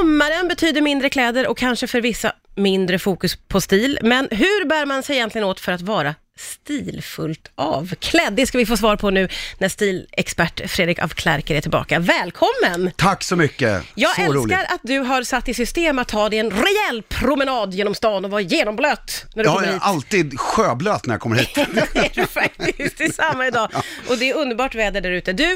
Sommaren betyder mindre kläder och kanske för vissa mindre fokus på stil. Men hur bär man sig egentligen åt för att vara stilfullt avklädd? Det ska vi få svar på nu när stilexpert Fredrik af Klerker är tillbaka. Välkommen! Tack så mycket. Jag så älskar roligt. att du har satt i system att ta dig en rejäl promenad genom stan och vara genomblöt när du Jag kommer är hit. alltid sjöblöt när jag kommer hit. det är du faktiskt, det är samma idag. Och det är underbart väder där ute. Du,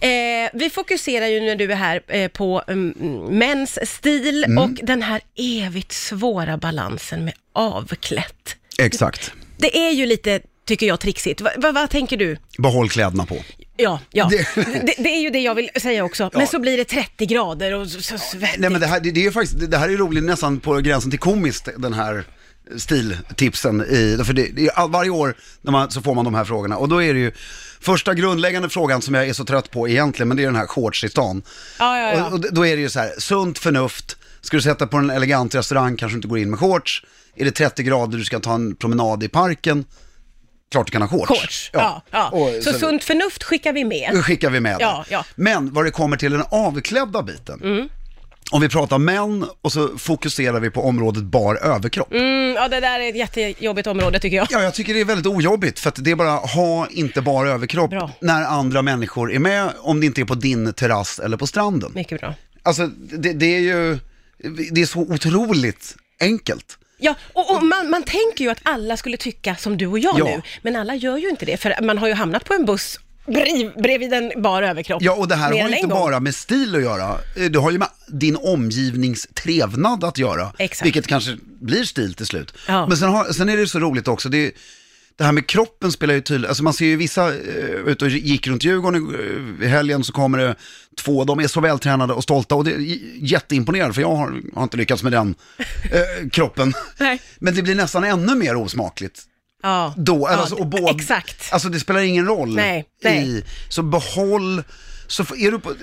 eh, vi fokuserar ju när du är här eh, på mm, mäns stil Mm. och den här evigt svåra balansen med avklätt. Exakt. Det är ju lite, tycker jag, trixigt. Va, va, vad tänker du? Behåll kläderna på. Ja, ja. Det... Det- Det, är ju det jag vill säga också. Men så blir det 30 grader och så, så svettigt. Nej men det här, det, det är ju faktiskt, det här är roligt nästan på gränsen till komiskt, den här stiltipsen i, för det, varje år när man, så får man de här frågorna och då är det ju första grundläggande frågan som jag är så trött på egentligen, men det är den här shorts i stan. Ja, ja, ja. Och, och då är det ju så här, sunt förnuft, ska du sätta på en elegant restaurang kanske du inte går in med shorts, är det 30 grader du ska ta en promenad i parken, klart du kan ha shorts. Shorts, ja. ja. Och Så sunt förnuft skickar vi med. det skickar vi med Ja, ja. Mm. Men vad det kommer till den avklädda biten, om vi pratar män och så fokuserar vi på området bar överkropp. Mm, ja, det där är ett jättejobbigt område tycker jag. Ja, jag tycker det är väldigt ojobbigt för att det är bara ha inte bara överkropp Bra. när andra människor är med, om det inte är på din terrass eller på stranden. Mycket bra. Alltså, det, det är ju, det är så otroligt enkelt. Ja, och, och man, man tänker ju att alla skulle tycka som du och jag Ja. nu, men alla gör ju inte det, för man har ju hamnat på en buss bredvid en bar överkropp. Ja, och det här har ju inte gång. bara med stil att göra. Eh, Det har ju med din omgivnings trevnad att göra. Exakt. Vilket kanske blir stil till slut. Ja. Men sen, har, sen är det så roligt också, det, det här med kroppen spelar ju tydligt, alltså man ser ju vissa uh, ute och gick runt Djurgården uh, i helgen så kommer det två, de är så vältränade och stolta och det är jätteimponerande för jag har, har inte lyckats med den eh, kroppen. Nej. Men det blir nästan ännu mer osmakligt Ja. då, ja, alltså, och båda, Exakt. Alltså det spelar ingen roll. Nej, nej. I, så behåll, så är du på,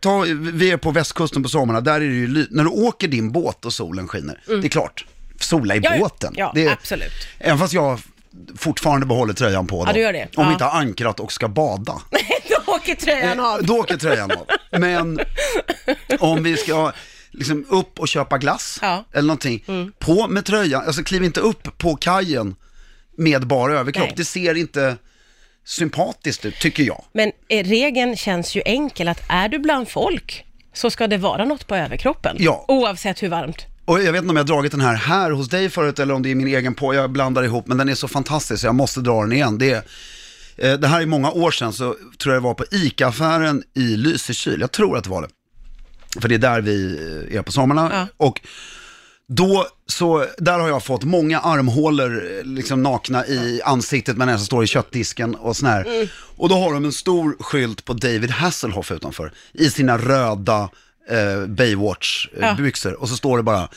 ta, vi är på västkusten på sommarna, där är det ju, när du åker din båt och solen skiner, det är klart, sola i Mm. Ja, båten. Ja, det, absolut. Även fast jag fortfarande behåller tröjan på då. Ja, du gör det. Om Ja. vi inte har ankrat och ska bada. Då åker tröjan av. Då åker tröjan av. Men om vi ska liksom upp och köpa glass Ja. Mm. eller någonting, på med tröjan, alltså kliv inte upp på kajen med bara överkropp. Nej. Det ser inte sympatiskt ut, tycker jag. Men eh, regeln känns ju enkel, att är du bland folk så ska det vara något på överkroppen. Ja. Oavsett hur varmt. Och jag vet inte om jag har dragit den här här hos dig förut eller om det är min egen på, jag blandar ihop, men den är så fantastisk så jag måste dra den igen. Det, är, eh, det här är många år sedan, så tror jag det var på ICA-affären i Lysekil, jag tror att det var det. För det är där vi eh, är på sommarna. Ja. Och då, så, där har jag fått många armhålor eh, liksom nakna i ansiktet men som står i köttdisken och sån här. Mm. Och då har de en stor skylt på David Hasselhoff utanför i sina röda eh, Ja. Baywatch-byxor. Och så står det bara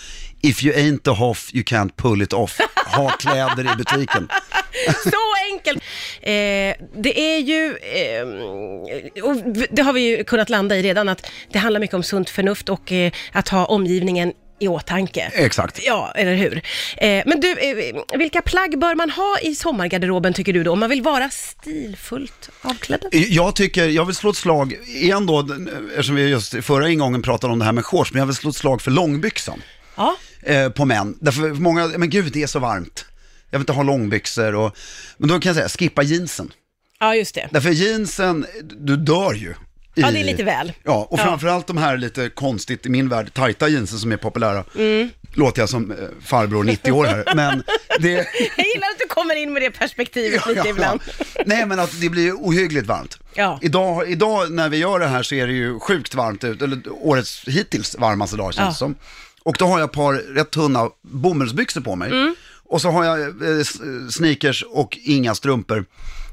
If you ain't the Hoff you can't pull it off. Ha kläder i butiken. Så enkelt! Eh, det är ju, eh, och det har vi ju kunnat landa i redan, att det handlar mycket om sunt förnuft och eh, att ha omgivningen i åtanke. Exakt. Ja, eller hur? Eh, men du, eh, vilka plagg bör man ha i sommargarderoben tycker du då, om man vill vara stilfullt avklädd? Jag tycker, jag vill slå ett slag, igen då, eftersom vi just förra ingången pratade om det här med shorts, men jag vill slå ett slag för långbyxan. Ja, eh, på män. Därför många, men gud det är så varmt. Jag vill inte ha långbyxor och, men då kan jag säga, skippa jeansen. ja just det. Därför jeansen, du dör ju. Ja, det är lite väl. Ja, och Ja. framförallt de här lite konstigt, i min värld, tajta jeansen som är populära. Mm. Låter jag som eh, farbror 90 år här, men det... Jag gillar att du kommer in med det perspektivet lite ibland. Nej men att det blir ohyggligt varmt. Ja. Idag, idag när vi gör det här så är det ju sjukt varmt ut, eller årets hittills varmaste dag känns Ja. det som. Och då har jag ett par rätt tunna bomullsbyxor på mig. Mm. Och så har jag eh, sneakers och inga strumpor.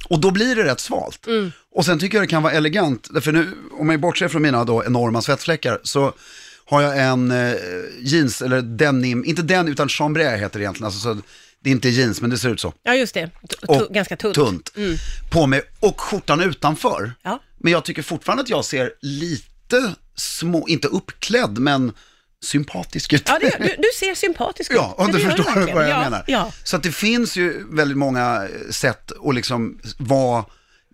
Och då blir det rätt svalt. Mm. Och sen tycker jag det kan vara elegant, för nu, om jag bortser från mina då enorma svettfläckar, så har jag en eh, jeans, eller denim, inte den utan chambray heter det egentligen, alltså, så det är inte jeans men det ser ut så. Ja, just det. T- Och ganska tunt. tunt. På mig och skjortan utanför. Ja. Men jag tycker fortfarande att jag ser lite små, inte uppklädd, men sympatisk ut. Ja, det du, du ser sympatisk ut. Ja, om du förstår vad jag ja, menar. Ja. Så att det finns ju väldigt många sätt att liksom vara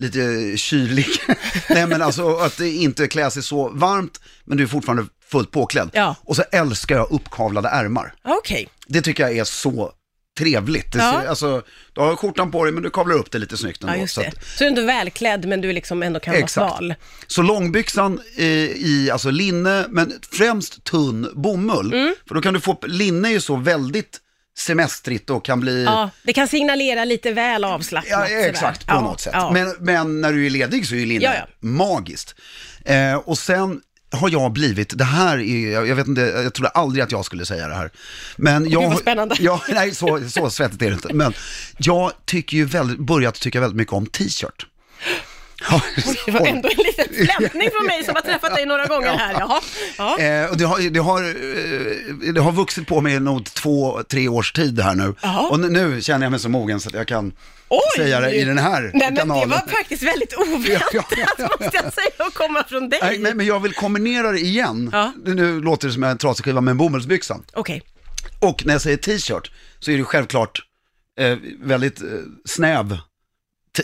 lite kylig. Nej men alltså att inte klä sig så varmt, men du är fortfarande fullt påklädd. Ja. Och så älskar jag uppkavlade ärmar. Okej. Det tycker jag är så trevligt. Det Ja. alltså, du har skjortan på dig men du kavlar upp det lite snyggt ändå. Ja, just så det. att- Så du är ändå välklädd, men du liksom ändå kan Exakt. vara sval. Så långbyxan eh, i alltså linne, men främst tunn bomull. Mm. För då kan du få, linne är ju så väldigt semestrigt och kan bli... Ja, det kan signalera lite väl avslappnat. Ja, sådär. exakt, på Ja, något sätt. ja. Men, men när du är ledig så är ju linne ja. magiskt. Eh, och sen har jag blivit, det här är, jag jag vet inte, jag trodde aldrig att jag skulle säga det här. Men jag, vad har- spännande. Ja, nej, så, så svettigt är det inte. Men jag tycker ju väldigt, börjat tycka väldigt mycket om t-shirt. Ja, Det var ändå en liten flämtning från mig som har träffat dig några gånger här. Jaha. Ja. Eh, och det, har, det, har, eh, det har vuxit på mig nog två, tre års tid här nu. Jaha. Och nu, känner jag mig så mogen så att jag kan Oj! säga det i den här Nej, men kanalen. det var faktiskt väldigt oväntat, Ja, ja, ja, måste jag säga, att komma från dig. Nej, men, men jag vill kombinera det igen. Ja. Nu, låter det som en trasig skiva med en bomullsbyxa. Okej. Och när jag säger t-shirt så är det självklart eh, väldigt eh, snäv,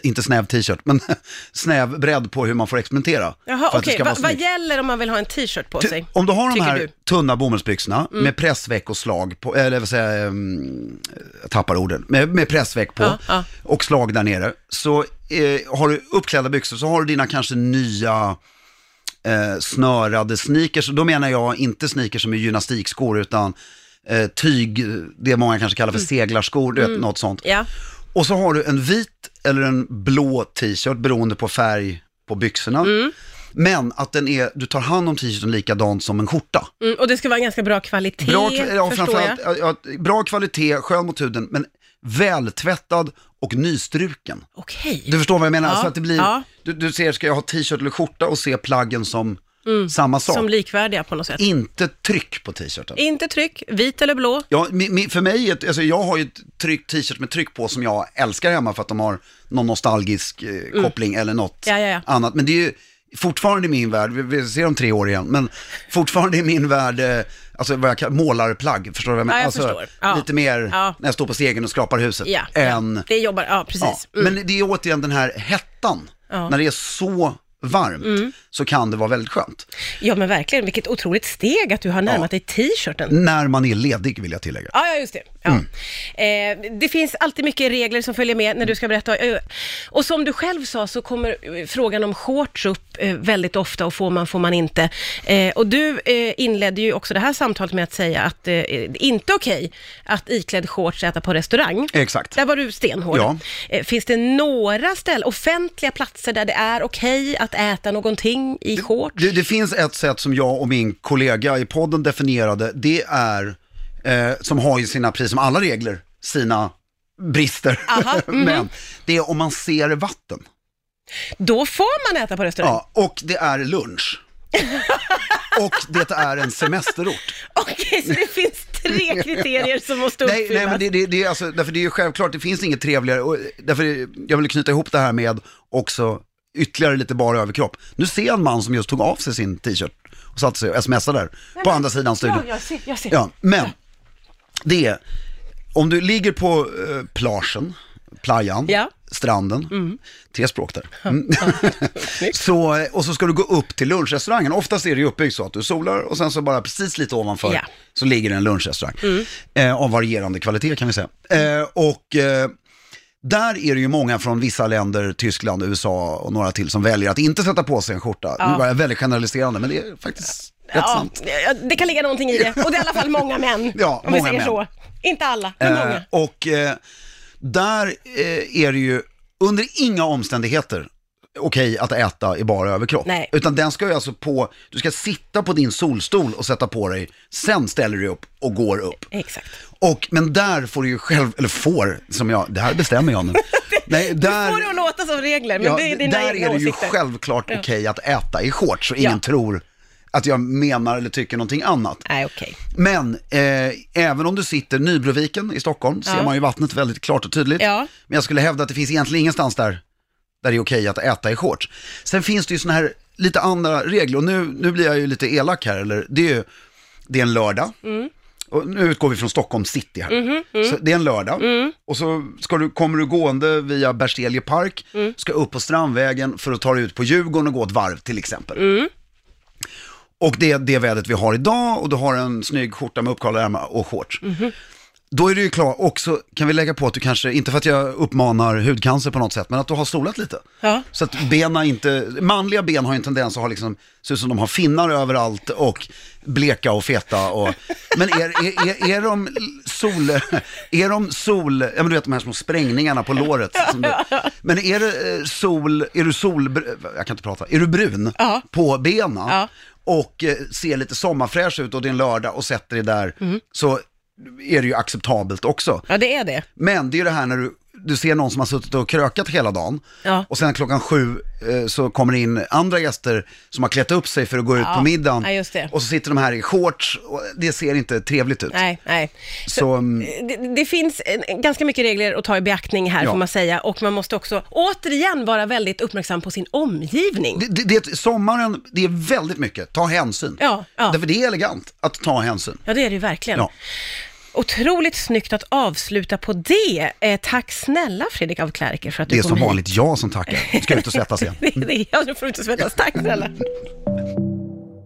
inte snäv t-shirt, men snäv bredd på hur man får experimentera. Jaha, okej. ska Va, vad gäller om man vill ha en t-shirt på Ty- sig? Om du har de här du? Mm. tunna bomullsbyxorna med pressveck och slag på, eller vad säger jag, um, jag tappar orden, med, med pressveck på Ja, ja. och slag där nere. Så eh, har du uppklädda byxor så har du dina kanske nya eh, snörade sneakers. Då menar jag inte sneakers som är gymnastikskor utan eh, tyg, det många kanske kallar för Mm. seglarskor, du vet, något sånt. Ja. Och så har du en vit eller en blå t-shirt beroende på färg på byxorna. Mm. Men att den är, du tar hand om t-shirten likadant som en skjorta. Mm, och det ska vara en ganska bra kvalitet, Bra, ja, förstår jag. ja, ja, bra kvalitet, skön mot huden, men vältvättad och nystruken. Okej. Du förstår vad jag menar? Ja, Så att det blir, ja. du, du ser, ska jag ha t-shirt eller skjorta och se plaggen som samma sak. Mm. Som likvärdiga på något sätt. Inte tryck på t-shirten. Inte tryck, vit eller blå. Ja, mi, mi, för mig, alltså jag har ju ett tryck, t-shirt med tryck på som jag älskar hemma för att de har någon nostalgisk eh, koppling eller något Mm. Ja, ja, ja. annat. Men det är ju fortfarande i min värld, vi, vi ser om tre år igen, men fortfarande i min värld, eh, alltså vad jag kallar målarplagg, förstår du vad jag menar? Ja, jag alltså, förstår. Ja. Lite mer Ja. när jag står på stegen och skrapar huset, Ja, än, det jobbar, ja precis. Mm. Men det är återigen den här hettan. Mm. när det är så varmt, så kan det vara väldigt skönt. Ja men verkligen, vilket otroligt steg att du har närmat dig t-shirten. När man är ledig vill jag tillägga. Ja, ja, just det. Ja. Mm. Eh, det finns alltid mycket regler som följer med när du ska berätta. Eh, Och som du själv sa så kommer eh, frågan om shorts upp eh, väldigt ofta och får man, får man inte. Eh, och du eh, inledde ju också det här samtalet med att säga att det är inte okej att iklädd shorts äta på restaurang. Exakt. Där var du stenhård. Ja. Finns det några ställen, offentliga platser där det är okej att äta någonting i shorts? Det, det finns ett sätt som jag och min kollega i podden definierade. Det är, eh, som har ju sina, precis som alla regler, sina brister. Aha, mhm. Men det är om man ser vatten. Då får man äta på restaurang. Ja, och det är lunch. och det är en semesterort. Okej, så det finns tre kriterier som måste Nej, uppfyllas. nej men det, det, det, är alltså, därför det är ju självklart, det finns inget trevligare. Och därför jag vill knyta ihop det här med också ytterligare lite bara överkropp. Nu ser jag en man som just tog av sig sin t-shirt och satte sig och smsade där på andra sidan studion. Ja, jag ser, jag ser. Ja, men det är, om du ligger på eh, plagen, playan, Ja. stranden, tre språk där. Mm. så, eh, och så ska du gå upp till lunchrestaurangen. Oftast är det ju uppbyggt så att du solar och sen så bara precis lite ovanför Ja. så ligger det en lunchrestaurang. Eh, av varierande kvalitet kan vi säga. Eh, och eh, där är det ju många från vissa länder, Tyskland, USA och några till som väljer att inte sätta på sig en skjorta. Nu var jag väldigt generaliserande men det är faktiskt rätt Ja, sant. ja, det kan ligga någonting i det. Och det är i alla fall många män. Ja, om vi många säger män. så. Inte alla, men Eh, många. och eh, där eh, är det ju under inga omständigheter okej att äta i bara överkropp. Nej. Utan den ska ju alltså på, du ska sitta på din solstol och sätta på dig, sen ställer du upp och går upp. Exakt. Och, men där får du ju själv, eller får, som jag, det här bestämmer jag nu. Nej, där, Du får det att låta som regler, men ja, det är dina där egna är det ju åsikter. självklart okej att äta i shorts, så ingen Ja. tror att jag menar eller tycker någonting annat. Nej, okej. Men eh, även om du sitter Nybroviken i Stockholm ser Ja. man ju vattnet väldigt klart och tydligt. Ja. Men jag skulle hävda att det finns egentligen ingenstans där, där det är okej att äta i shorts. Sen finns det ju sådana här lite andra regler och nu, nu blir jag ju lite elak här, eller det är ju, det är en lördag. Mm. Och nu utgår vi från Stockholm city här. Mhm, Så det är en lördag. Mm. Och så ska du, kommer du gående via Berzelje park, Mm. ska upp på Strandvägen för att ta dig ut på Djurgården och gå ett varv till exempel. Mm. Och det är det vädret vi har idag och du har en snygg skjorta med uppkavlade ärmar och shorts. Då är det ju klart, också kan vi lägga på att du kanske, inte för att jag uppmanar hudcancer på något sätt, men att du har solat lite. Ja. Så att benen inte, manliga ben har ju en tendens att ha liksom, se ut som de har finnar överallt och bleka och feta och, men är, är, är, är de sol, är de sol, ja men du vet de här små sprängningarna på låret. Som du, men är det eh, sol, är du sol, jag kan inte prata, är du brun Ja. på benen Ja. och eh, ser lite sommarfräsch ut och det är en lördag och sätter dig där, Mm. så är det ju acceptabelt också. ja, det är det. Men det är det här när du, du ser någon som har suttit och krökat hela dagen Ja. och sen klockan sju eh, så kommer det in andra gäster som har klätt upp sig för att gå ut Ja. på middagen. Ja, just det. Och så sitter de här i shorts och det ser inte trevligt ut. Nej, nej. Så, mm, Det, det finns en, ganska mycket regler att ta i beaktning här Ja. får man säga och man måste också återigen vara väldigt uppmärksam på sin omgivning. det, det, det, sommaren, det är väldigt mycket, ta hänsyn. Ja, ja. Därför det är elegant att ta hänsyn. Ja, det är det ju verkligen. Ja. Otroligt snyggt att avsluta på det. Eh, tack snälla Fredrik av Klerker för att Det du är kom som hit. vanligt jag som tackar. Ska ut och svettas igen. det är jag som får inte svettas. Tack snälla.